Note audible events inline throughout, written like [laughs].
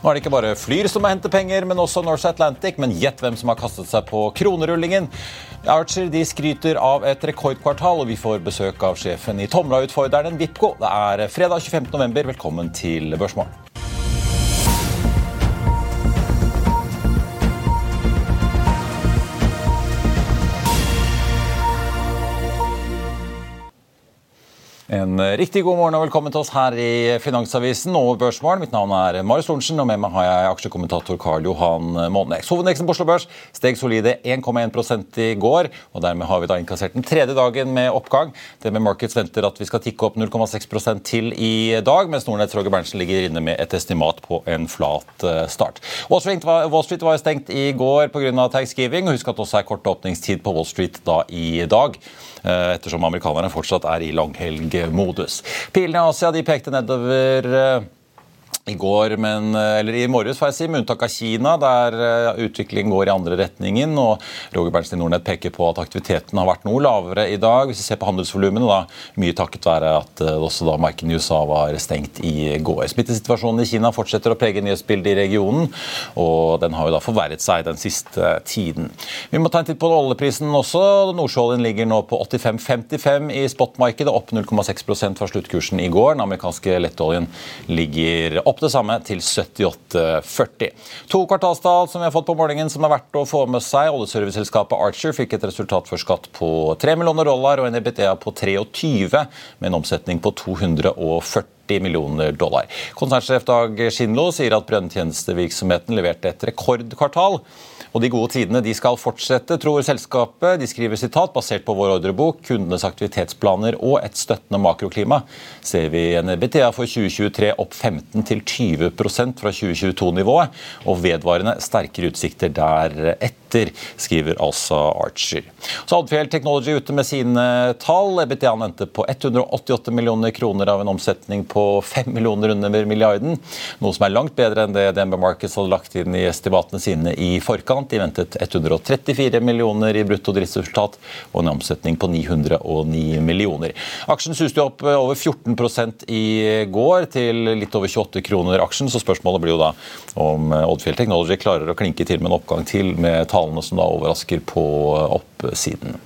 Nå er det ikke bare Flyr som må hente penger, men også Norse Atlantic. Men gjett hvem som har kastet seg på kronerullingen. Archer de skryter av et rekordkvartal, og vi får besøk av sjefen i Tomra-utfordreren Vipco. Det er fredag 25.11. Velkommen til Børsmorgen. En riktig god morgen og velkommen til oss her i Finansavisen og Børsmorgen. Mitt navn er Marius Lorentzen, og med meg har jeg aksjekommentator Karl Johan Månex. Hovedindeksen på Oslo Børs steg solide 1,1 i går, og dermed har vi da innkassert den tredje dagen med oppgang. Det med Markets venter at vi skal tikke opp 0,6% til i dag, mens Nordnetts Roger Berntsen ligger inne med et estimat på en flat eh, start. Wall Street var, Wall Street var stengt i går pga. og Husk at det også er kort åpningstid på Wall Street da i dag, ettersom amerikanerne fortsatt er i langhelgmodus. Pilene i Asia de pekte nedover eh, i går, men, eh, eller i morges, får jeg si, med unntak av Kina, der uh, utviklingen går i andre retningen. og Roger Berntsen i Nordnett peker på at aktiviteten har vært noe lavere i dag. Hvis vi ser på handelsvolumene, da, mye takket være at uh, også da markedet i USA var stengt i går. Smittesituasjonen i Kina fortsetter å prege nyhetsbildet i regionen, og den har jo da forverret seg den siste tiden. Vi må ta en titt på oljeprisen også. Nordsjøoljen ligger nå på 85,55 i spotmarkedet, opp 0,6 fra sluttkursen i går. Den amerikanske lettoljen ligger opp det samme til 78,40. To kvartalstall som vi har fått på morgenen som er verdt å få med seg. Oljeserviceselskapet Archer fikk et resultat før skatt på 3 millioner dollar og en EBITDA på 23, med en omsetning på 240 millioner dollar. Konsernsjef Dag Skinlo sier at brønntjenestevirksomheten leverte et rekordkvartal. Og De gode tidene de skal fortsette, tror selskapet. De skriver sitat basert på vår ordrebok, kundenes aktivitetsplaner og et støttende makroklima. Ser vi en BTA for 2023 opp 15 20% fra 2022-nivået, og vedvarende sterkere utsikter deretter, skriver altså Archer. Så Adfjell Technology ute med sine tall. BTA endte på 188 millioner kroner av en omsetning på 5 millioner under milliarden, noe som er langt bedre enn det DNB Markets hadde lagt inn i estimatene sine i forkant. De ventet 134 millioner i brutto driftsresultat og en omsetning på 909 millioner. Aksjen suste opp over 14% i går, til litt over 28 kroner aksjen. Så spørsmålet blir jo da om Oddfjell Technology klarer å klinke til med en oppgang til, med tallene som da overrasker på oppsiden.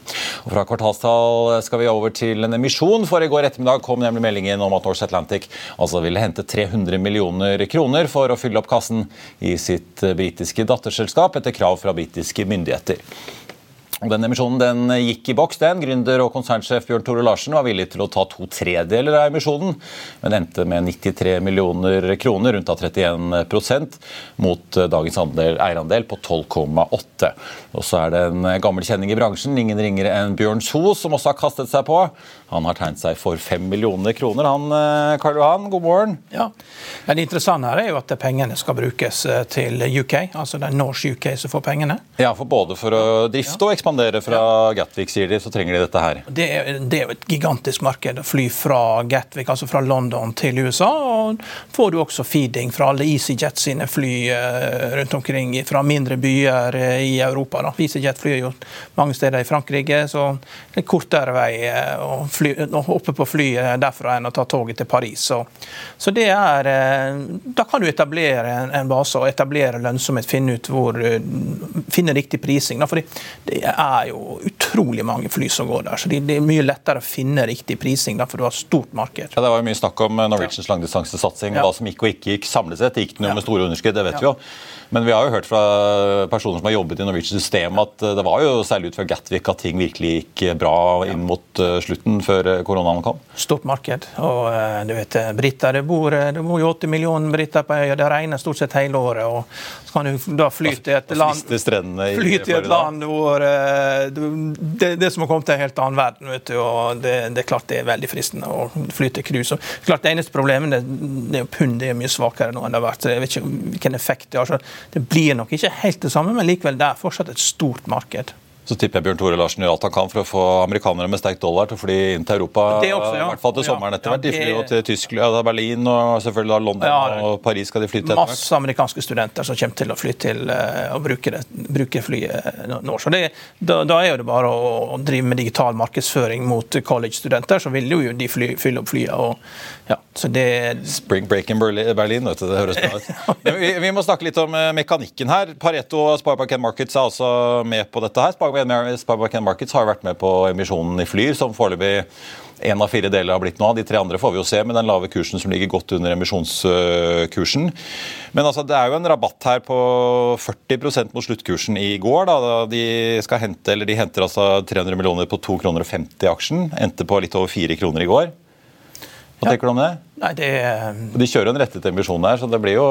Og fra kvartalstall skal vi over til en emisjon, for i går ettermiddag kom nemlig meldingen om at Norse Atlantic altså ville hente 300 millioner kroner for å fylle opp kassen i sitt britiske datterselskap etter krav fra britiske myndigheter. Den emisjonen den gikk i boks. den. Gründer og konsernsjef Bjørn Tore Larsen var villig til å ta to tredeler av emisjonen, men endte med 93 millioner kroner, rundt av 31% mot dagens andel, eierandel på 12,8. Og så er det en gammel kjenning i bransjen, ingen ringere enn Bjørn So, som også har kastet seg på. Han har tegnet seg for 5 millioner kroner. Han, eh, Karl Johan, god morgen. Ja, Det interessante her er jo at pengene skal brukes eh, til UK, altså det er Norse UK som får pengene. Ja, for både for å drifte og ekspandere fra Gatwick, sier de, så trenger de dette her. Det er, det er et gigantisk marked å fly fra Gatwick, altså fra London til USA. Og får du også feeding fra alle EasyJet sine fly eh, rundt omkring fra mindre byer i Europa. Da. EasyJet flyr jo mange steder i Frankrike, så det er kortere vei å fly fly, hoppe på flyet derfra enn å ta toget til Paris. Så, så det er, eh, Da kan du etablere en base og etablere lønnsomhet, finne ut hvor, eh, finne riktig prising. Da, fordi det er jo utrolig mange fly som går der. Så det, er mye lettere å finne riktig prising, da, for du har stort marked. Ja, Det var jo mye snakk om Norwegians langdistansesatsing, ja. hva som gikk og ikke gikk. Samlet sett gikk den jo med store underskudd, det vet vi jo. Men vi har jo hørt fra personer som har jobbet i Norwegian-systemet, at det var jo særlig ut fra Gatwick at ting virkelig gikk bra inn mot slutten, før koronaen kom. Stort marked. Og du vet, briter, det bor, det bor jo 80 millioner briter på øya. Det regner stort sett hele året. og så kan du da fly til et land, fly til et land hvor det, det som har kommet til en helt annen verden. vet du, og det, det, er klart det er veldig fristende å fly til cruise. klart Det eneste problemet det, det er jo pundet er mye svakere nå enn det har vært. Jeg vet ikke hvilken effekt det har. så det blir nok ikke helt det samme, men likevel det er fortsatt et stort marked. Så tipper jeg Bjørn Tore Larsen gjør alt han kan for å få amerikanere med sterk dollar til å fly inn til Europa. Det også, ja. I hvert fall til sommeren etter hvert. De flyr jo til Tyskland, Berlin og selvfølgelig London ja, og Paris skal de fly til. Masse amerikanske studenter som kommer til å fly til å bruke, det, bruke flyet nå. Så det, da, da, er jo det bare å, å, drive med digital markedsføring mot college-studenter, så vil jo de fly, fylle opp flyene. Og, ja, så det... Spring break in Berlin, vet du, det høres bra ut. vi, vi, må snakke litt om mekanikken her. Pareto og Sparebank Markets er altså med på dette her. Sparebank Markets har vært med på emisjonen i Flyr, som foreløpig én av fire deler har blitt noe av. De tre andre får vi jo se med den lave kursen som ligger godt under emisjonskursen. Men altså, det er jo en rabatt her på 40% mot sluttkursen i går. Da. De, skal hente, eller de henter altså 300 millioner på 2,50 kroner i aksjen. Endte på litt over 4 kroner i går. Hva ja. tenker du om det? Nei, det... De kjører en rettet emisjon der, så det blir jo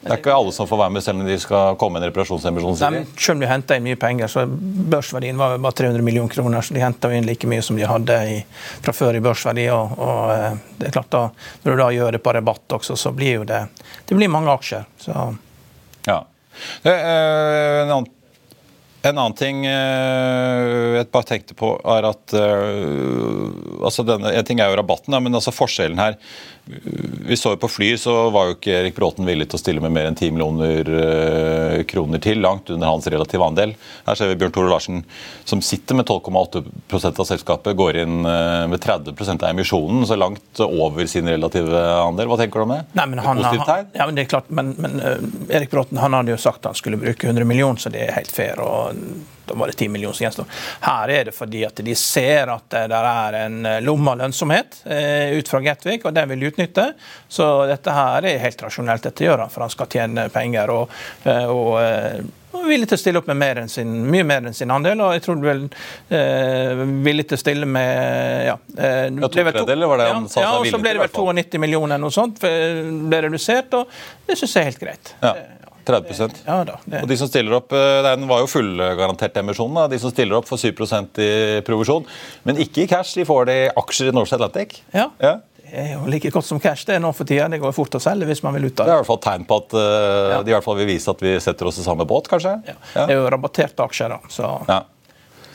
det er ikke alle som får være med selv om de skal komme med en reparasjonsemisjon? Selv om de henta inn mye penger, så børsverdien var bare 300 millioner kroner. Så de henta inn like mye som de hadde i, fra før i børsverdi. Og, og, eh, det er klart da, Når du da gjør det på rabatt også, så blir jo det det blir mange aksjer. Så. Ja. Det, øh, en annen en annen ting eh, jeg bare tenkte på, er at altså denne, En ting er jo rabatten, men altså forskjellen her vi så jo på Flyr, så var jo ikke Erik Bråten villig til å stille med mer enn 10 millioner eh, kroner til, langt under hans relative andel. Her ser vi Bjørn Tore Larsen, som sitter med 12,8% av selskapet, går inn eh, med 30% av emisjonen, så langt over sin relative andel. Hva tenker du om det? Nei, men han, det tegn? ja, men det er klart, men, men uh, Erik Bråten han hadde jo sagt han skulle bruke 100 millioner, så det er helt fair. og da var det 10 millioner som gjenstår. Her er det fordi at de ser at det er en eh, lomme av lønnsomhet eh, ut fra Gatwick, og den vil de utnytte. Så dette her er helt rasjonelt, dette gjør han, for han skal tjene penger. og, eh, og og villig til å stille opp med mer sin, mye mer enn sin andel. Og jeg tror vel eh, villig til å stille med ja, eh, ja, to tredjedeler var det han ja, sa ja, og Så ble det vel 92 millioner eller noe sånt, ble redusert, og det syns jeg er helt greit. Ja. 30% ja, da, Og de som stiller opp, eh, Den var jo fullgarantert emisjon. Da. De som stiller opp, får 7% i provisjon. Men ikke i cash, de får det i aksjer i Norse Atlantic. Ja. ja. Det er jo like godt som cash det er nå for tida. Det går fort å selge hvis man vil ut av det. Det er i hvert fall tegn på at uh, ja. de i hvert fall vil vise at vi setter oss i samme båt, kanskje? Ja. Det er jo rabatterte aksjer, da. Så.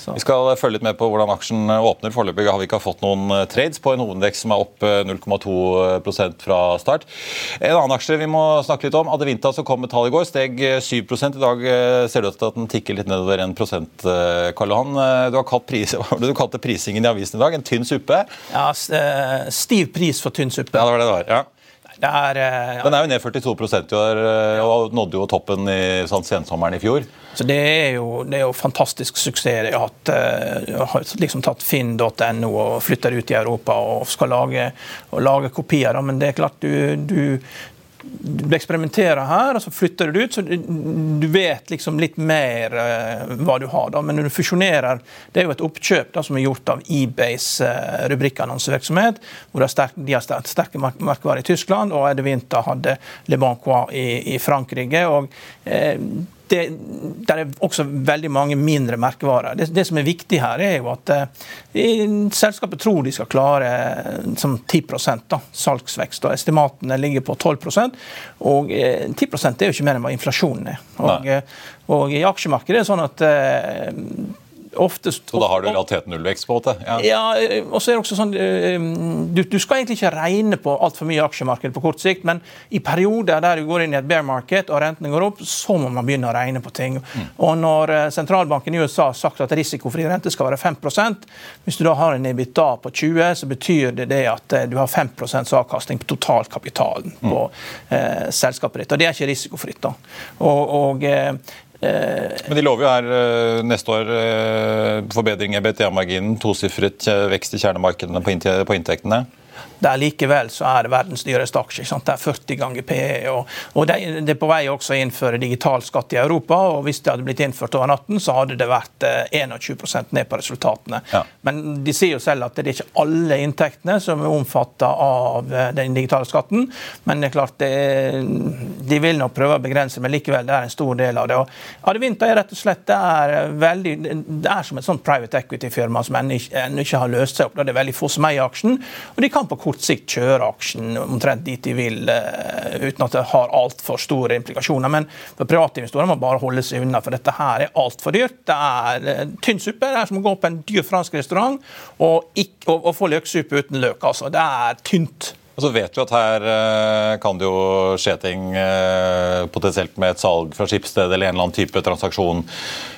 Så. Vi skal følge litt med på hvordan aksjen åpner. Foreløpig har vi ikke fått noen eh, trades på en hovedindeks som er opp 0,2 eh, fra start. En annen aksje vi må snakke litt om, Adevinta som kom med tall i går, steg 7 I dag eh, ser det ut til at den tikker litt nedover 1 Karl Johan. Du har kalt, pris, [laughs] du kalte prisingen i avisen i dag en tynn suppe? Ja, stiv pris for tynn suppe. Ja, det var det det var. ja. Er, ja. Den er jo ned 42 i år og nådde jo toppen i sånn sensommeren i fjor. Så Det er jo, det er jo fantastisk suksess. Jeg har, eh, har liksom tatt finn.no og flytter ut i Europa og skal lage, og lage kopier. Men det er klart du, du du eksperimenterer her, og så flytter du det ut. så Du vet liksom litt mer uh, hva du har. da, Men når du fusjonerer Det er jo et oppkjøp da, som er gjort av eBays uh, rubrikkannonsevirksomhet. hvor De har, sterk, sterke merkevarer i Tyskland, og Edvinta hadde Le Bancois i, i Frankrike. og uh, det, det, er også veldig mange mindre merkevarer. Det, det, som er viktig her, er jo at eh, selskapet tror de skal klare eh, som 10 da, salgsvekst. og Estimatene ligger på 12 og eh, 10 er jo ikke mer enn hva inflasjonen er. Og, og, og I aksjemarkedet er det sånn at eh, Oftest, så da har du realiteten nullvekst? på måte? Ja, ja og så er det også sånn, eh, du, du skal egentlig ikke regne på altfor mye aksjemarked på kort sikt, men i perioder der du går inn i et bear market og rentene går opp, så må man begynne å regne på ting. Mm. Og når eh, sentralbanken i USA har sagt at risikofri rente skal være 5 hvis du da har en EBITDA på 20, så betyr det det at eh, du har 5% avkastning på totalkapitalen mm. på eh, selskapet ditt. Og det er ikke risikofritt. da. Og, og Men de lover jo her neste år forbedring i BTA-marginen, tosifret vekst i kjernemarkedene på inntektene der likevel så er det verdens dyreste aksje. Det er 40 ganger PE. Og, og det, det, er på vei også å innføre digital skatt i Europa. og Hvis det hadde blitt innført over natten, så hadde det vært 21 eh, ned på resultatene. Ja. Men de sier jo selv at det er ikke alle inntektene som er omfatta av eh, den digitale skatten. Men det er klart, det, de vil nok prøve å begrense, men likevel det er en stor del av det. Og Adevinta er rett og slett det er veldig, det er som et sånt private equity-firma som ennå ikke, ikke, har løst seg opp. Det er veldig få som eier aksjen. og de kan på kort sikt kjøre aksjen omtrent dit de vil, eh, uten at det har altfor store implikasjoner. Men for private investorer må bare holde seg unna, for dette her er altfor dyrt. Det er eh, tynn suppe. Det er som å gå på en dyr fransk restaurant og, ikke, og, og få løksuppe uten løk. altså. Det er tynt. Og så vet vi at her uh, kan det jo skje ting potensielt med et salg fra skipsstedet eller en eller annen type transaksjon.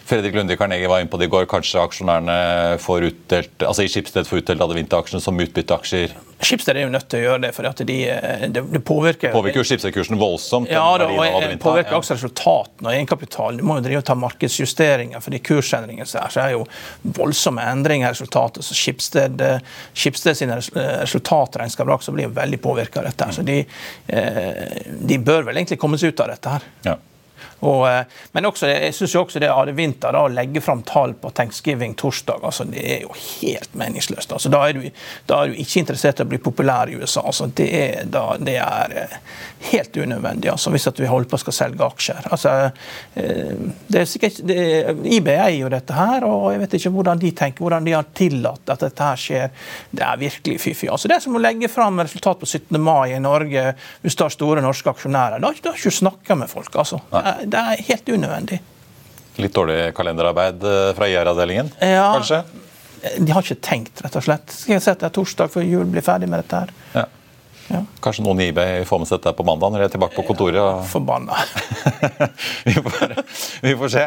Fredrik Lunde i Carnegie var inne på det i går. Kanskje aksjonærene får utdelt, altså i Skipsted får utdelt Adevinta-aksjene som utbytteaksjer Schibsted er jo nødt til å gjøre det, for de, det, de påvirker Påvirker jo Schibsted-kursen voldsomt. Ja, da, og det påvirker også resultatene og egenkapitalen. Du må jo drive og ta markedsjusteringer, for de kursendringene så er jo voldsomme endringer i resultatet. Så Skipsted, Skipsted sine resultatregnskap også blir veldig påvirka av dette. Så de, eh, de, bør vel egentlig komme seg ut av dette her. Ja. Og, eh, men også, jeg syns også det Ade Winther å legge fram tall på thanksgiving torsdag, altså, det er jo helt meningsløst. Altså, da, er du, da, er du, ikke interessert i å bli populær i USA. Altså, det, er, da, det, er, eh, helt unødvendig altså, hvis at vi holder på å skal selge aksjer. Altså, eh, det er sikkert, det, IB eier jo dette her, og jeg vet ikke hvordan de tenker, hvordan de har tillatt at dette her skjer. Det er virkelig fiffig. Altså, det er som å legge fram resultat på 17. mai i Norge hvis du har store norske aksjonærer. Da har du ikke snakka med folk. altså. Nei det er helt unødvendig. Litt dårlig kalenderarbeid eh, fra IR-avdelingen, ja, kanskje? De har ikke tenkt, rett og slett. Skal jeg sette torsdag før jul blir ferdig med dette her? Ja. Ja. Kanskje noen i eBay får med seg dette på mandag når de er tilbake på kontoret? Og... forbanna. [laughs] vi, får, vi, får, se.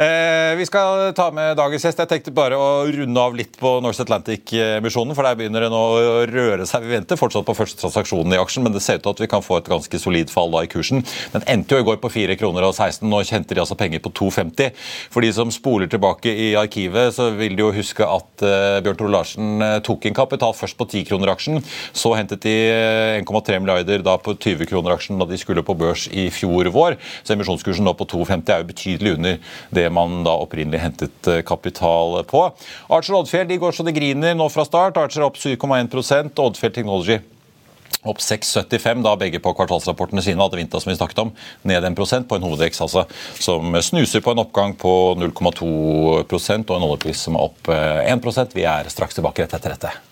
Eh, vi skal ta med dagens gjest. Jeg tenkte bare å runde av litt på Norse Atlantic-emisjonen. For der begynner det nå å røre seg. Vi venter fortsatt på første transaksjonen i aksjen, men det ser ut til at vi kan få et ganske solid fall da i kursen. Den endte jo i går på 4 kroner og 16. Nå kjente de altså penger på 2,50. For de som spoler tilbake i arkivet, så vil de jo huske at eh, Bjørn Tore Larsen uh, tok inn kapital først på 10 kroner aksjen. Så hentet de uh, 1,3 milliarder da på 20 kroner aksjen da de skulle på børs i fjor vår. Så emisjonskursen nå på 2,50 er jo betydelig under det man da opprinnelig hentet eh, kapital på. Archer Oddfjell de går så det griner nå fra start. Archer opp 7,1% Oddfjell Technology opp 6,75 da begge på kvartalsrapportene sine hadde Vinta som vi snakket om, ned 1% på en hovedvekst altså, som snuser på en oppgang på 0,2% og en oljepris som er opp 1 eh, Vi er straks tilbake rett etter dette.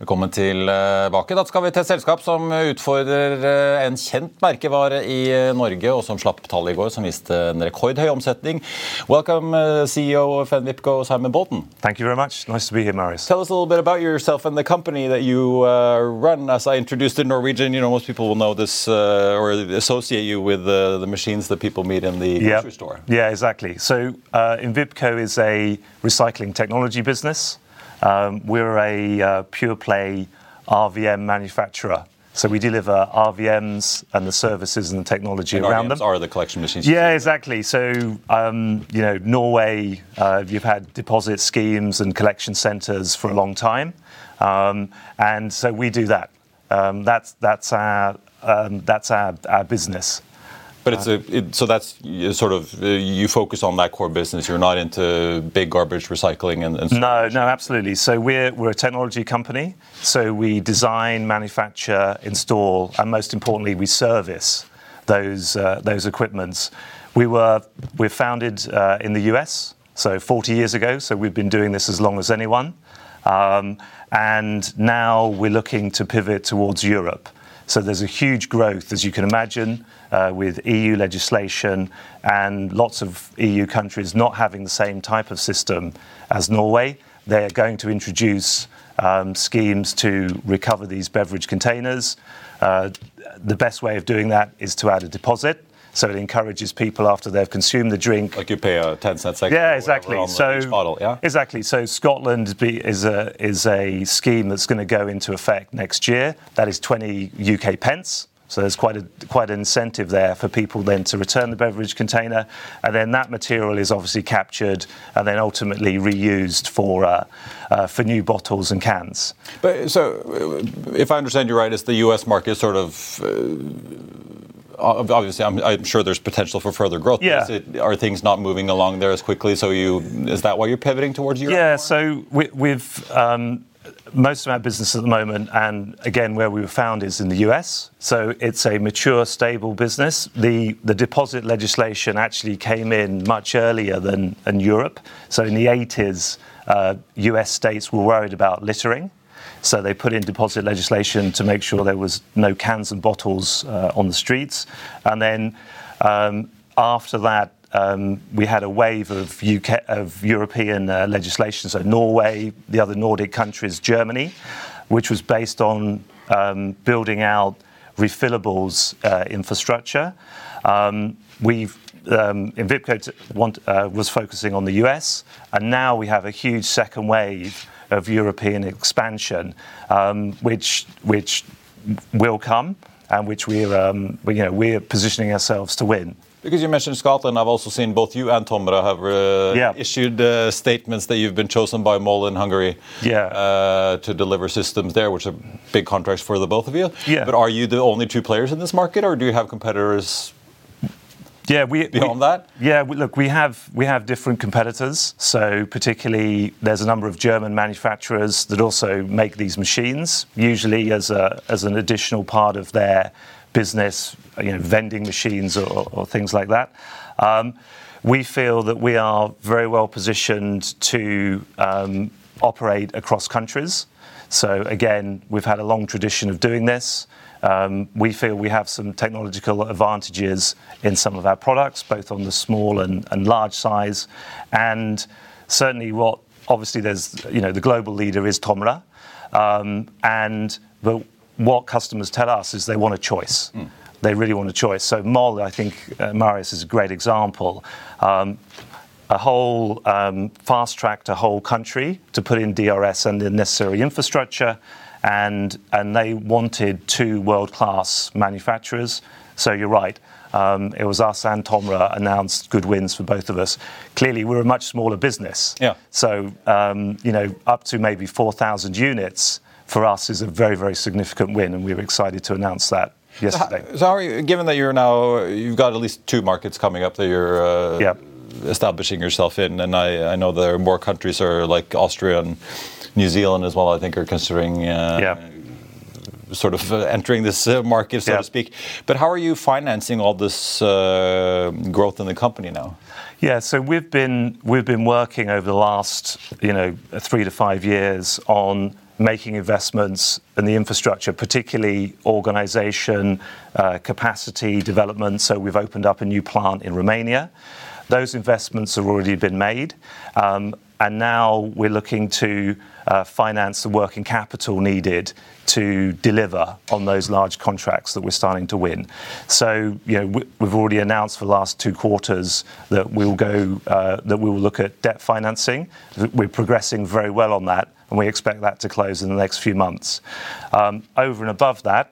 Velkommen tilbake. Da skal vi til et selskap som utfordrer eh, en kjent merkevare i eh, Norge, og som slapp tallet i går som viste en rekordhøy omsetning. Welcome, uh, CEO of Envipco, Simon Bolton. Thank you very much. Nice to be here, Marius. Tell us a little bit about yourself and the company that you uh, run. As I introduced in Norwegian, you know most people will know this uh, or associate you with uh, the machines that people meet in the Yep. grocery store. Yeah, exactly. So, uh, Invipco is a recycling technology business. Um, we're a uh, pure play RVM manufacturer. So, we deliver RVMs and the services and the technology around RVMs them. are the collection machines. Yeah, exactly. So, um, you know, Norway, uh, you've had deposit schemes and collection centres for a long time, um, and so we do that. Um, that's that's our um, that's our, our business. But it's a it, so that's sort of uh, you focus on that core business. You're not into big garbage recycling and, and No, no, absolutely. So we're we're a technology company. So we design, manufacture, install, and most importantly, we service those uh, those equipments. We were we're founded uh, in the US, so 40 years ago. So we've been doing this as long as anyone, um, and now we're looking to pivot towards Europe. So there's a huge growth, as you can imagine, uh, with EU legislation and lots of EU countries not having the same type of system as Norway. They're going to introduce um, schemes to recover these beverage containers. Uh, the best way of doing that is to add a deposit. So it encourages people after they've consumed the drink like you pay a 10 cents extra. or yeah, exactly. So each bottle, yeah. exactly. So Scotland be, is a is a scheme that's going to go into effect next year. That is 20 UK pence. So there's quite a quite an incentive there for people then to return the beverage container, and then that material is obviously captured and then ultimately reused for uh, uh, for new bottles and cans. But so, uh, if I understand you right, it's the U.S. market sort of. Uh, obviously, I'm, I'm sure there's potential for further growth. Yeah. it- are things not moving along there as quickly? So you is that why you're pivoting towards Europe? Yeah, so we, we've um, most of our business at the moment, and again, where we were found is in the US. So it's a mature, stable business. The the deposit legislation actually came in much earlier than, than Europe. So in the 80s, uh, US states were worried about littering. So they put in deposit legislation to make sure there was no cans and bottles uh, on the streets. And then um, after that, um, we had a wave of UK of European uh, legislation. So Norway, the other Nordic countries, Germany, which was based on um, building out refillables uh, infrastructure. Um, we've um, Invipco want, uh, was focusing on the US, and now we have a huge second wave of European expansion, um, which which will come and which we're um, we, you know we're positioning ourselves to win. Because you mentioned Scotland, I've also seen both you and Tomra have uh, Yeah. issued uh, statements that you've been chosen by MOL in Hungary Yeah. uh, to deliver systems there, which are big contracts for the both of you. Yeah. But are you the only two players in this market, or do you have competitors Yeah, we beyond we, that? Yeah, we, look, we have we have different competitors. So particularly, there's a number of German manufacturers that also make these machines, usually as a as an additional part of their business, you know, vending machines or, or things like that. Um, we feel that we are very well positioned to um, operate across countries. So again, we've had a long tradition of doing this. Um, we feel we have some technological advantages in some of our products, both on the small and, and large size, and certainly what obviously there's you know the global leader is Tomra, um, and but what customers tell us is they want a choice. They really want a choice. So Mol, I think uh, Marius is a great example. Um, a whole um, fast tracked a whole country to put in DRS and the necessary infrastructure, and and they wanted two world class manufacturers. So you're right. Um, it was us and Tomra announced good wins for both of us. Clearly, we're a much smaller business. Yeah. So um, you know, up to maybe 4,000 units for us is a very, very significant win, and we were excited to announce that yesterday. So, how are you, given that you're now, you've got at least two markets coming up that you're uh, Yeah. Establishing yourself in, and I, I know there are more countries are like Austria and New Zealand as well. I think are considering. Uh, Yeah. Sort of uh, entering this uh, market, so Yeah. to speak. But how are you financing all this uh, growth in the company now? Yeah, so we've been we've been working over the last you know three to five years on making investments in the infrastructure, particularly organisation, uh, capacity development. So we've opened up a new plant in Romania. Those investments have already been made, um, and now we're looking to uh, finance the working capital needed to deliver on those large contracts that we're starting to win. So, you know, we- we've already announced for the last two quarters that we'll go, uh, that we will look at debt financing. We're progressing very well on that, and we expect that to close in the next few months. Um, Over and above that,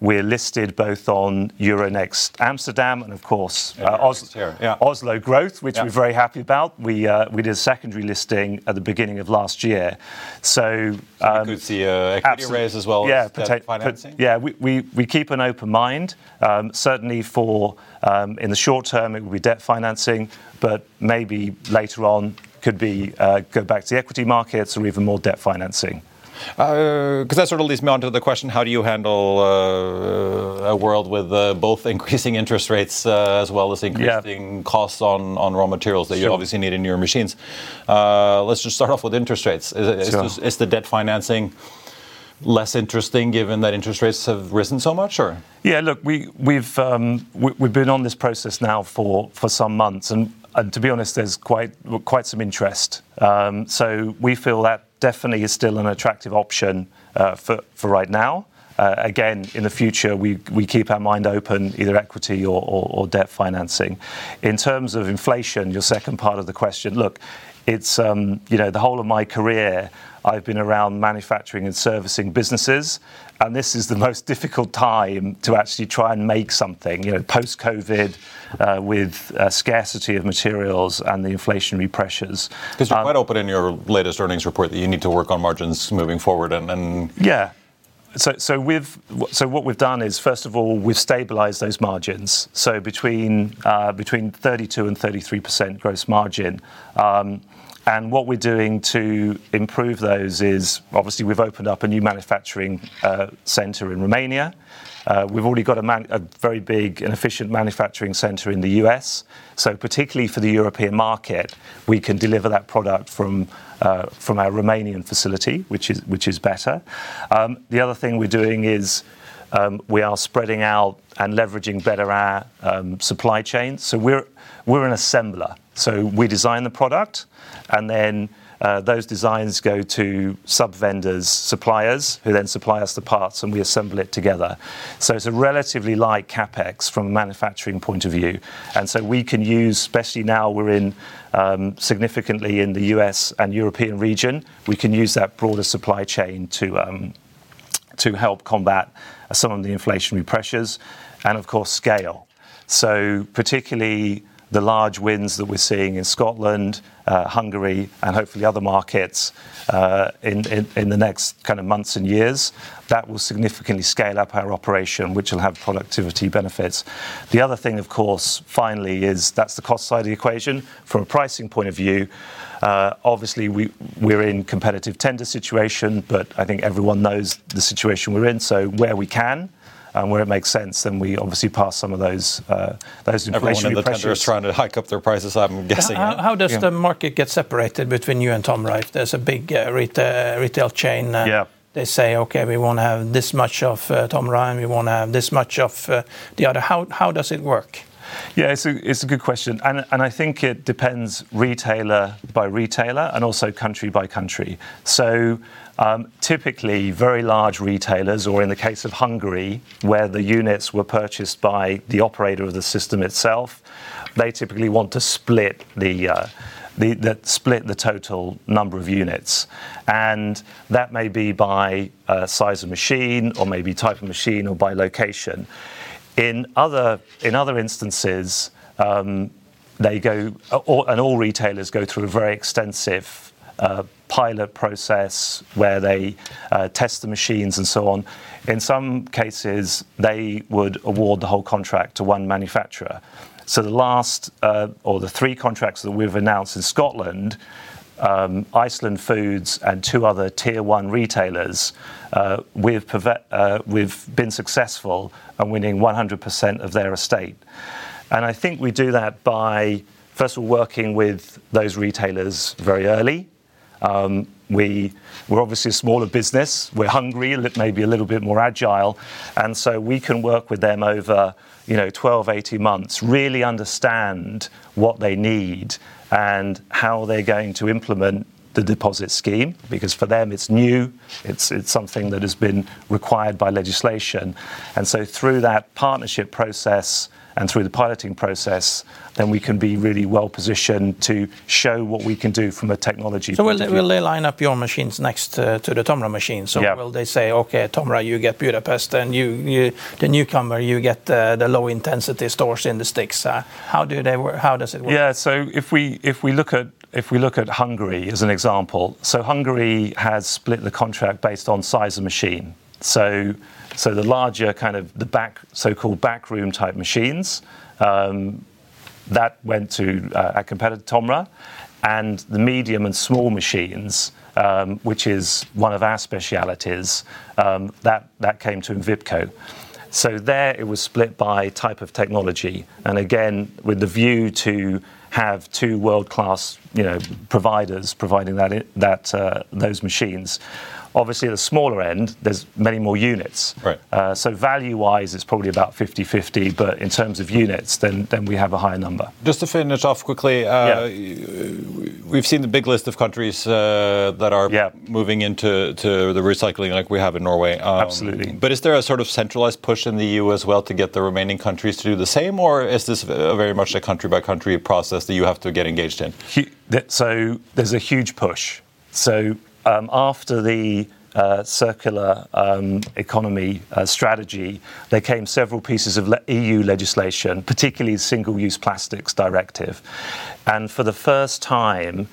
we're listed both on Euronext Amsterdam and, of course, uh, Os- here, yeah. Oslo Growth, which Yeah. we're very happy about. We uh, we did a secondary listing at the beginning of last year. So you um, could see a equity raise as well yeah, as debt pota- pot- financing. yeah, we, we, we keep an open mind. Um, certainly for um, in the short term, it will be debt financing, but maybe later on could be uh, go back to the equity markets or even more debt financing. Because that sort of leads me on to the question: How do you handle uh, a world with uh, both increasing interest rates uh, as well as increasing costs on, on raw materials that you obviously need in your machines? Uh, let's just start off with interest rates. Is, Sure. is the debt financing less interesting given that interest rates have risen so much, or? Yeah, look, we, we've um, we, we've been on this process now for, for some months, and, and to be honest, there's quite quite some interest. Um, so we feel that definitely is still an attractive option uh, for right now. Uh, again, in the future, we, keep our mind open, either equity or debt financing. In terms of inflation, your second part of the question, look, it's um, you know the whole of my career I've been around manufacturing and servicing businesses, and this is the [laughs] most difficult time to actually try and make something. You know, post COVID, uh, with uh, scarcity of materials and the inflationary pressures. Because you're quite open in your latest earnings report that you need to work on margins moving forward, and, and Yeah. So, so we've so what we've done is first of all we've stabilised those margins. So between uh, between 32 and 33 percent gross margin. And what we're doing to improve those is obviously we've opened up a new manufacturing uh, centre in Romania. Uh, we've already got a, very big and efficient manufacturing centre in the US. So, particularly for the European market, we can deliver that product from, uh, from our Romanian facility, which is, which is better. Um, the other thing we're doing is um, we are spreading out and leveraging better our um, supply chain. So, we're, we're an assembler. So, we design the product and then uh, those designs go to sub vendors, suppliers, who then supply us the parts and we assemble it together. So it's a relatively light capex from a manufacturing point of view. And so we can use, especially now we're in um, significantly in the US and European region, we can use that broader supply chain to. Um, to help combat some of the inflationary pressures and, of course, scale. So, particularly the large wins that we're seeing in Scotland, uh, Hungary, and hopefully other markets uh, in, the next kind of months and years, that will significantly scale up our operation, which will have productivity benefits. The other thing, of course, finally, is that's the cost side of the equation. From a pricing point of view, uh, obviously, we, we're in competitive tender situation, but I think everyone knows the situation we're in. So where we can where it makes sense, then we obviously pass some of those uh, those everyone in inflationary the tender is pressures. trying to hike up their prices. I'm guessing. How, how does Yeah. the market get separated between you and Tomra? If there's a big uh, retail, retail chain, uh, Yeah. they say, okay, we want to have this much of uh, Tomra and we want to have this much of uh, the other. How, how does it work? Yeah, it's a, it's a good question. And, and I think it depends retailer by retailer and also country by country. Um, typically, very large retailers, or in the case of Hungary, where the units were purchased by the operator of the system itself, they typically want to split the. Uh, total number of units. And that may be by uh, size of machine, or maybe type of machine, or by location. In other, in other instances, um, they go, and all retailers go through a very extensive pilot process where they uh, test the machines and so on. In some cases, they would award the whole contract to one manufacturer. So the last, uh, or the three contracts that we've announced in Scotland, um, Iceland Foods and two other tier one retailers, uh, we've, we've been successful and winning 100% of their estate. And I think we do that by, first of all, working with those retailers very early. Um, we, we're obviously a smaller business. We're hungry, maybe a little bit more agile. And so we can work with them over you know, 12, 18 months, really understand what they need and how they're going to implement the deposit scheme because for them it's new, it's, it's something that has been required by legislation. And so through that partnership process and through the piloting process, then we can be really well positioned to show what we can do from a technology. So will they, will they line up your machines next uh, to the Tomra machine? So yeah. will they say, okay, Tomra, you get Budapest, and you, you the newcomer, you get uh, the low intensity stores in the sticks? Uh, how do they work? How does it work? Yeah. So if we if we look at if we look at Hungary as an example, so Hungary has split the contract based on size of machine. So, so the larger kind of the back, so-called backroom type machines, um, that went to uh, our competitor Tomra, and the medium and small machines, um, which is one of our specialities, um, that, that came to Envipco. So there it was split by type of technology, and again with the view to have two world-class, you know, providers providing that that uh, those machines. Obviously, at the smaller end, there's many more units. Right. Uh, so value-wise, it's probably about 50-50, but in terms of units, then then we have a higher number. Just to finish off quickly, uh, we've seen the big list of countries uh, that are Yeah. moving into to the recycling like we have in Norway. Um, Absolutely. But is there a sort of centralized push in the EU as well to get the remaining countries to do the same, or is this very much a country-by-country process that you have to get engaged in? So there's a huge push. So after the uh, circular um, economy uh, strategy, there came several pieces of le- EU legislation, particularly the Single-Use Plastics Directive. And for the first time,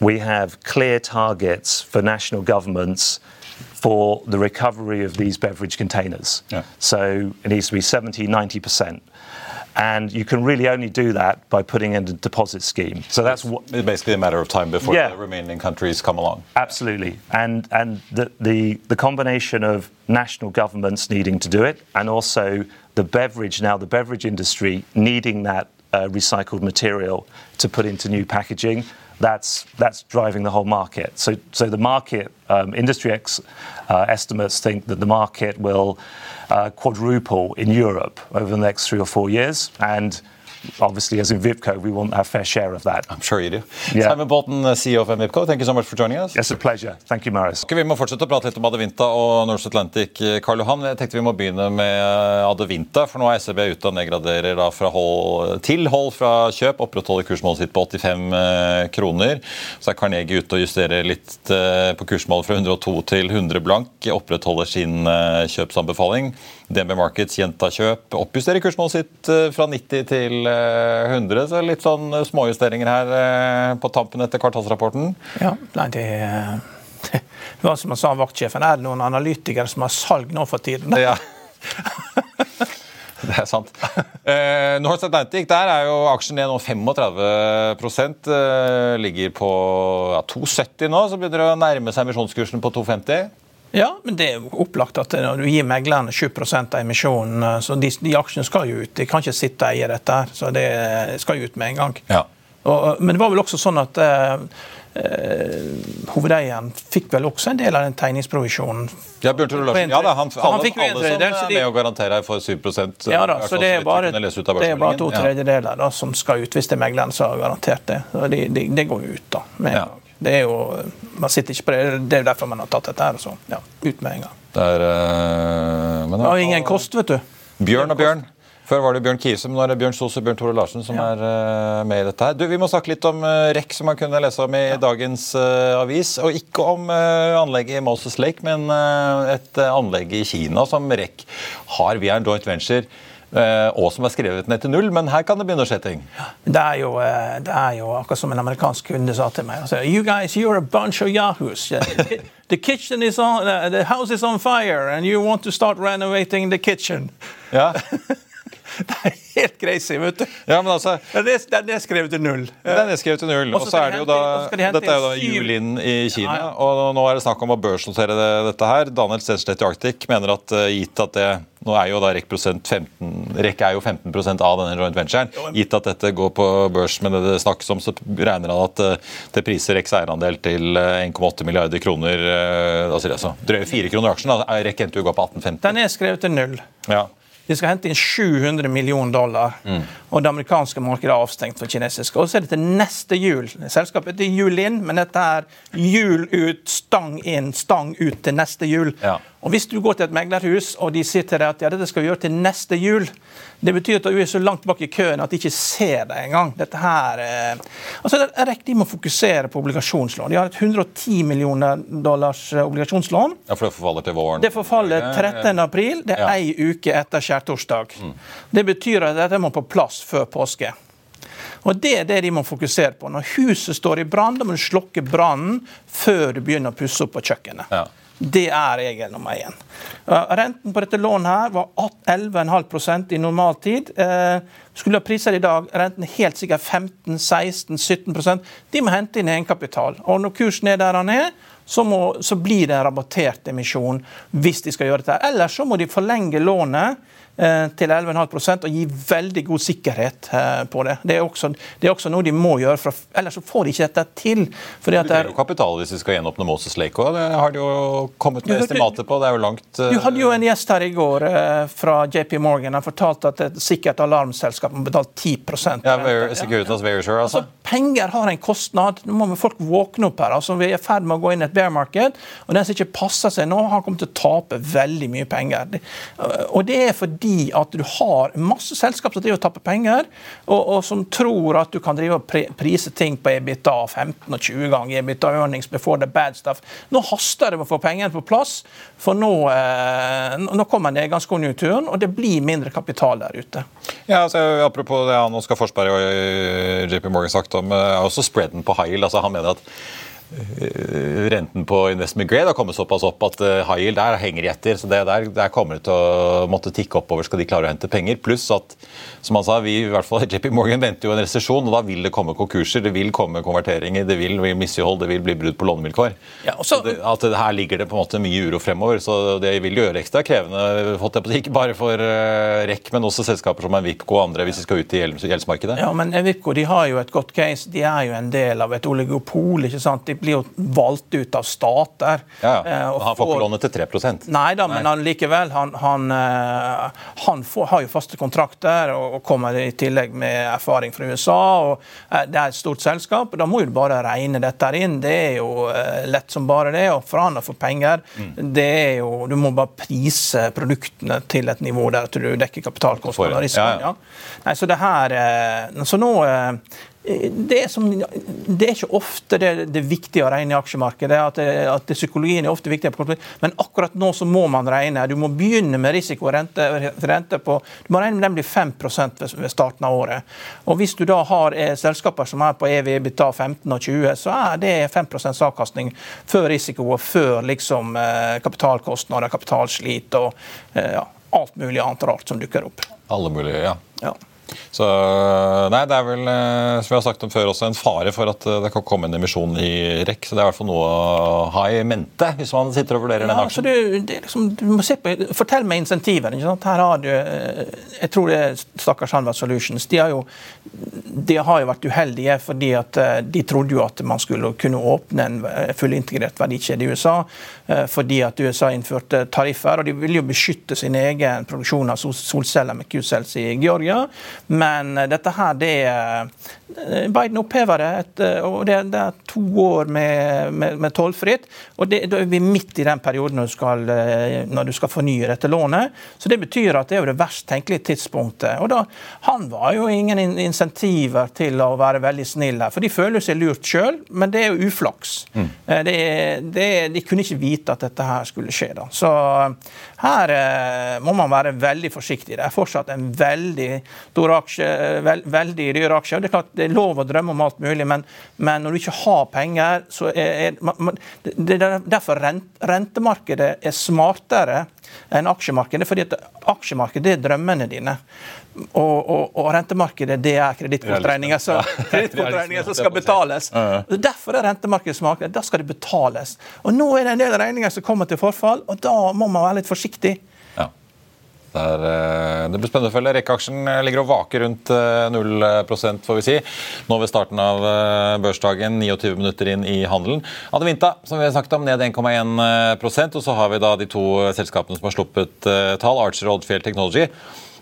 we have clear targets for national governments for the recovery of these beverage containers. Yeah. So it needs to be 70, 90%. And you can really only do that by putting in a deposit scheme. So that's what It's basically a matter of time before Yeah. the remaining countries come along. Absolutely, and and the, the the combination of national governments needing to do it, and also the beverage now the beverage industry needing that uh, recycled material to put into new packaging. That's that's driving the whole market. So so the market um, industry ex, uh, estimates think that the market will uh, quadruple in Europe over the next three or four years, and obviously as in Vipco, we want our fair share of that. I'm sure you do. Yeah. Simon Bolton, CEO of VIPCO, thank you so much for joining us. It's a pleasure. Thank you, Marius. Okay, Vi må fortsette å prate litt om Adevinta og Norse Atlantic. Karl Johan, jeg tenkte vi må begynne med Adevinta. For nå er SEB ute og nedgraderer da fra hold, til hold fra kjøp. Opprettholder kursmålet sitt på 85 eh, kroner. Så er Carnegie ute og justerer litt eh, på kursmålet fra 102 til 100 blank. Opprettholder sin eh, kjøpsanbefaling. DNB Markets gjenta kjøp. Oppjusterer kursmålet sitt eh, fra 90 til eh, 100. Så litt sånn eh, småjusteringer her eh, på tampen etter kvartalsrapporten. Ja, nei, det, [laughs] det var som han sa, vaktsjefen. Er det noen analytikere som har salg nå for tiden? Ja. [laughs] Det er sant. Eh, North Atlantic, der er jo aksjen ned nå 35 eh, Ligger på ja, 2,70 nå, så begynner det å nærme seg emisjonskursen på 2,50. Ja, men det er jo opplagt at når du gir meglerne 7 av emisjonen, eh, så de, de aksjene skal jo ut. De kan ikke sitte og eie dette, her, så det skal jo ut med en gang. Ja. Og, men det var vel også sånn at eh, eh, hovedeieren fikk vel også en del av den tegningsprovisjonen. Ja, Bjørn Larsen. Ja da, han, han, han fikk jo alle som er med og garanterer for 7 Ja da, så det er bare, det er bare to tredjedeler da, som skal ut, hvis det er megleren som har garantert det. Det, de, de, det går jo ut, da. Med Ja. Det er jo, man sitter ikke på det, det er jo derfor man har tatt dette her. Så, ja, ut med en gang. Det er, eh, men har ingen kost, vet du. Bjørn og Bjørn. Før var det Bjørn Kiese, men nå er det Bjørn Sos og Bjørn Tore Larsen som er eh, med i dette. her. Du, Vi må snakke litt om uh, REC, som man kunne lese om i dagens uh, avis. Og ikke om uh, anlegget i Moses Lake, men uh, et eh, anlegg i Kina som REC har via en joint venture eh, og som er skrevet ned til null, men her kan det begynne å skje ting. Det er jo, eh, det er jo akkurat som en amerikansk kunde sa til meg. Altså, you guys, you're a bunch of yahoos. The kitchen is on, the house is on fire, and you want to start renovating the kitchen. Ja. [laughs] Det er helt crazy, vet du. Ja, men altså, Det er, det er skrevet til null. Den er nedskrevet til null. Og så er det jo da de Dette er jo da Julin i Kina, Ja, ja. og nå er det snakk om å børsnotere det, dette her. Daniel Stenslet i Arctic mener at eh, gitt at det Nå er jo da REC 15 REC er jo 15 av denne joint venturen. Gitt at dette går på børs med det det snakkes om, så regner han at eh, det priser RECs eierandel til eh, 1,8 milliarder kroner. eh, Altså, altså drøye 4 kroner aksjen. da. REC endte jo å gå på 18,50. Den er skrevet til null. Ja. De skal hente inn 700 millioner dollar, og det amerikanske markedet er avstengt for kinesiske. Og så er det til neste jul. Selskapet heter Jul inn, men dette er jul ut, stang inn, stang ut til neste jul. Ja. Og Hvis du går til et meglerhus og de sier til deg at ja, dette skal vi gjøre til neste jul, det betyr at du er så langt bak i køen at de ikke ser deg engang. Dette her, eh, altså REC de må fokusere på obligasjonslån. De har et 110 millioner dollars eh, obligasjonslån. ja, for det forfaller til våren. Det forfaller 13. april. Det er Ja. ei uke etter skjærtorsdag. Det betyr at dette må på plass før påske. Og Det er det de må fokusere på. Når huset står i brann, da må du slokke brannen før du begynner å pusse opp på kjøkkenet. Ja. Det er regel nummer én. Renten på dette lånet her var 11,5% i normaltid. Uh, skulle ha priser i dag, renten helt sikkert 15-16-17 De må hente inn egenkapital. Og når kursen er der den er, så, må, så blir det en rabattert emisjon hvis de skal gjøre dette. Ellers så må de forlenge lånet eh, til 11,5% og gir veldig god sikkerhet eh, på det. Det er, også, det er også noe de må gjøre, for, ellers så får de ikke dette til. Fordi at det betyr er, jo kapital hvis vi skal gjenåpne Moses Lake òg. Det har de jo kommet med estimater på. Det er jo langt eh, Du hadde jo en gjest her i går eh, fra JP Morgan. Han fortalte at et sikkert alarmselskap må betale 10 ja, Securitas Verisure, altså. Altså, Penger har en kostnad. Nå må folk våkne opp her. Altså, vi er i ferd med å gå inn i et bear market, og den som ikke passer seg nå, har kommet til å tape veldig mye penger. Og det er fordi at du har masse selskap som driver og taper penger, og, og som tror at du kan drive og prise ting på EBITDA 15 og 20 ganger EBITDA earnings before the bad stuff. Nå haster det med å få pengene på plass, for nå, eh, nå kommer nedgangskonjunkturen, og det blir mindre kapital der ute. Ja, altså, apropos det han Oskar Forsberg og eh, JP Morgan sagt om, eh, er også spreaden på high. Altså, han mener at eh, renten på investment grade har kommet såpass opp at eh, high yield der henger etter. så det der, der kommer det til å måtte tikke oppover skal de klare å hente penger. Pluss at som han sa, vi i hvert fall [laughs] JP Morgan venter jo en resesjon, og da vil det komme konkurser, det vil komme konverteringer, det vil bli mislighold, det vil bli brudd på lånevilkår. Ja, så- Så det, at det, her ligger det på en måte mye uro fremover, så det vil gjøre ekstra krevende, fått jeg på det, ikke bare for uh, REC, men også selskaper som Envipco og andre, hvis de skal ut i gjeldsmarkedet. Ja, men Envipco de har jo et godt case. De er jo en del av et oligopol. ikke sant? De blir jo valgt ut av stater. Ja, Eh, ja. og Han får ikke lånet til 3 Nei da, men han likevel. Han, han, eh, han får, har jo faste kontrakter og, kommer i tillegg med erfaring fra USA. og eh, Det er et stort selskap. og Da må du bare regne dette inn. Det er jo eh, lett som bare det. Og for han å få penger, Mm. det er jo Du må bare prise produktene til et nivå der du dekker kapitalkostnader For- ja, ja. Nei, så det her eh, Så nå eh, det er, som, det er ikke ofte det, det viktige å regne i aksjemarkedet. At, det, at psykologien er ofte viktig, men akkurat nå så må man regne. Du må begynne med risiko og rente, rente på Du må regne med den blir 5 ved, ved starten av året. Og Hvis du da har eh, selskaper som er på EV EBITDA 15 og 20, så er det 5 avkastning før risiko og før liksom, eh, kapitalkostnader, kapitalslit og eh, ja, alt mulig annet rart som dukker opp. Alle mulige, ja. Ja. Så nei, det er vel, eh, som vi har sagt om før, også en fare for at eh, det kan komme en emisjon i REC. Så det er i hvert fall noe å ha i mente hvis man sitter og vurderer den Ja, så aksjen. du, det er liksom, du må se på, Fortell meg insentiver. ikke sant? Her har du, eh, Jeg tror det er stakkars Hanvard Solutions. De har, jo, de har jo vært uheldige fordi at eh, de trodde jo at man skulle kunne åpne en eh, fullintegrert verdikjede i USA. eh, Fordi at USA innførte tariffer. og De ville jo beskytte sin egen produksjon av solceller med Q-cells i Georgia. Men eh, dette her, det, Biden opphever det, et, og det, det, er to år med, med, med tollfritt. og det, Da er vi midt i den perioden når du, skal, når du skal fornye dette lånet. Så Det betyr at det er jo det verst tenkelige tidspunktet. og da, Han var jo ingen insentiver til å være veldig snill her, for de føler seg lurt sjøl, men det er jo uflaks. Mm. Det, det, de kunne ikke vite at dette her skulle skje. da. Så her eh, må man være veldig forsiktig. Det er fortsatt en veldig stor aksje, veld, veldig dyr aksje. og Det er klart det er lov å drømme om alt mulig, men, men når du ikke har penger, så er, er Det er derfor rent, rentemarkedet er smartere enn aksjemarkedet. fordi at aksjemarkedet er drømmene dine. Og, og, og, rentemarkedet det er kredittkortregninger som, [laughs] som, skal betales. Derfor er rentemarkedet smartere. Da skal det betales. Og Nå er det en del regninger som kommer til forfall, og da må man være litt forsiktig. Ja. Det, er, eh, det blir spennende å følge. Rekkeaksjen eh, ligger og vaker rundt 0 eh, får vi si. Nå ved starten av børsdagen, 29 minutter inn i handelen. Adevinta, som vi har snakket om, ned 1,1% og så har vi da de to selskapene som har sluppet tall, Archer og Oddfjell Technology.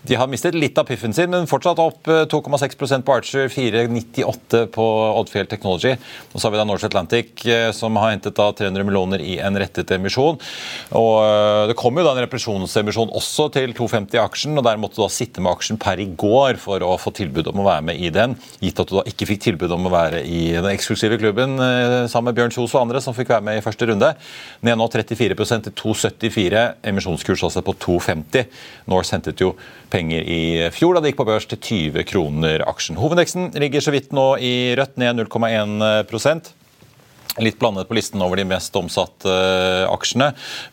De har mistet litt av piffen sin, men fortsatt opp 2,6 eh, på Archer, 4,98 på Oddfjell Technology. Og så har vi da Norse Atlantic, eh, som har hentet da 300 millioner i en rettet emisjon. Og eh, Det kom jo da en represjonsemisjon også til 250 i aksjen, og der måtte du da sitte med aksjen per i går for å få tilbud om å være med i den, gitt at du da ikke fikk tilbud om å være i den eksklusive klubben sammen med Bjørn Kjos og andre som fikk være med i første runde. Ned nå 34% til 2,74. Emisjonskurs altså på 2,50. Norse hentet jo penger i fjor da det gikk på børs til 20 kroner aksjen. Hovedveksten ligger så vidt nå i rødt, ned 0,1% Litt blandet på listen over de mest omsatte aksjene,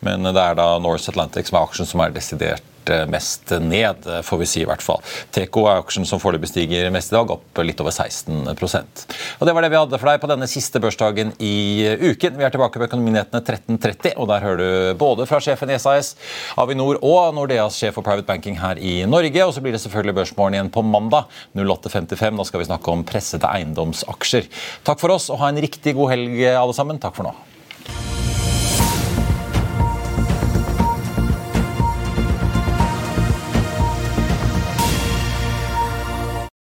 men det er da Norse Atlantic som er aksjen som er desidert Eh, mest ned, eh, får vi si i hvert fall. Teco er aksjen som foreløpig stiger mest i dag, opp litt over 16% Og Det var det vi hadde for deg på denne siste børsdagen i uken. Vi er tilbake på Økonominyhetene 13.30, og der hører du både fra sjefen i SAS, Avinor og Nordeas sjef for private banking her i Norge. Og så blir det selvfølgelig Børsmorgen igjen på mandag 08.55. Da skal vi snakke om pressede eiendomsaksjer. Takk for oss, og ha en riktig god helg, alle sammen. Takk for nå.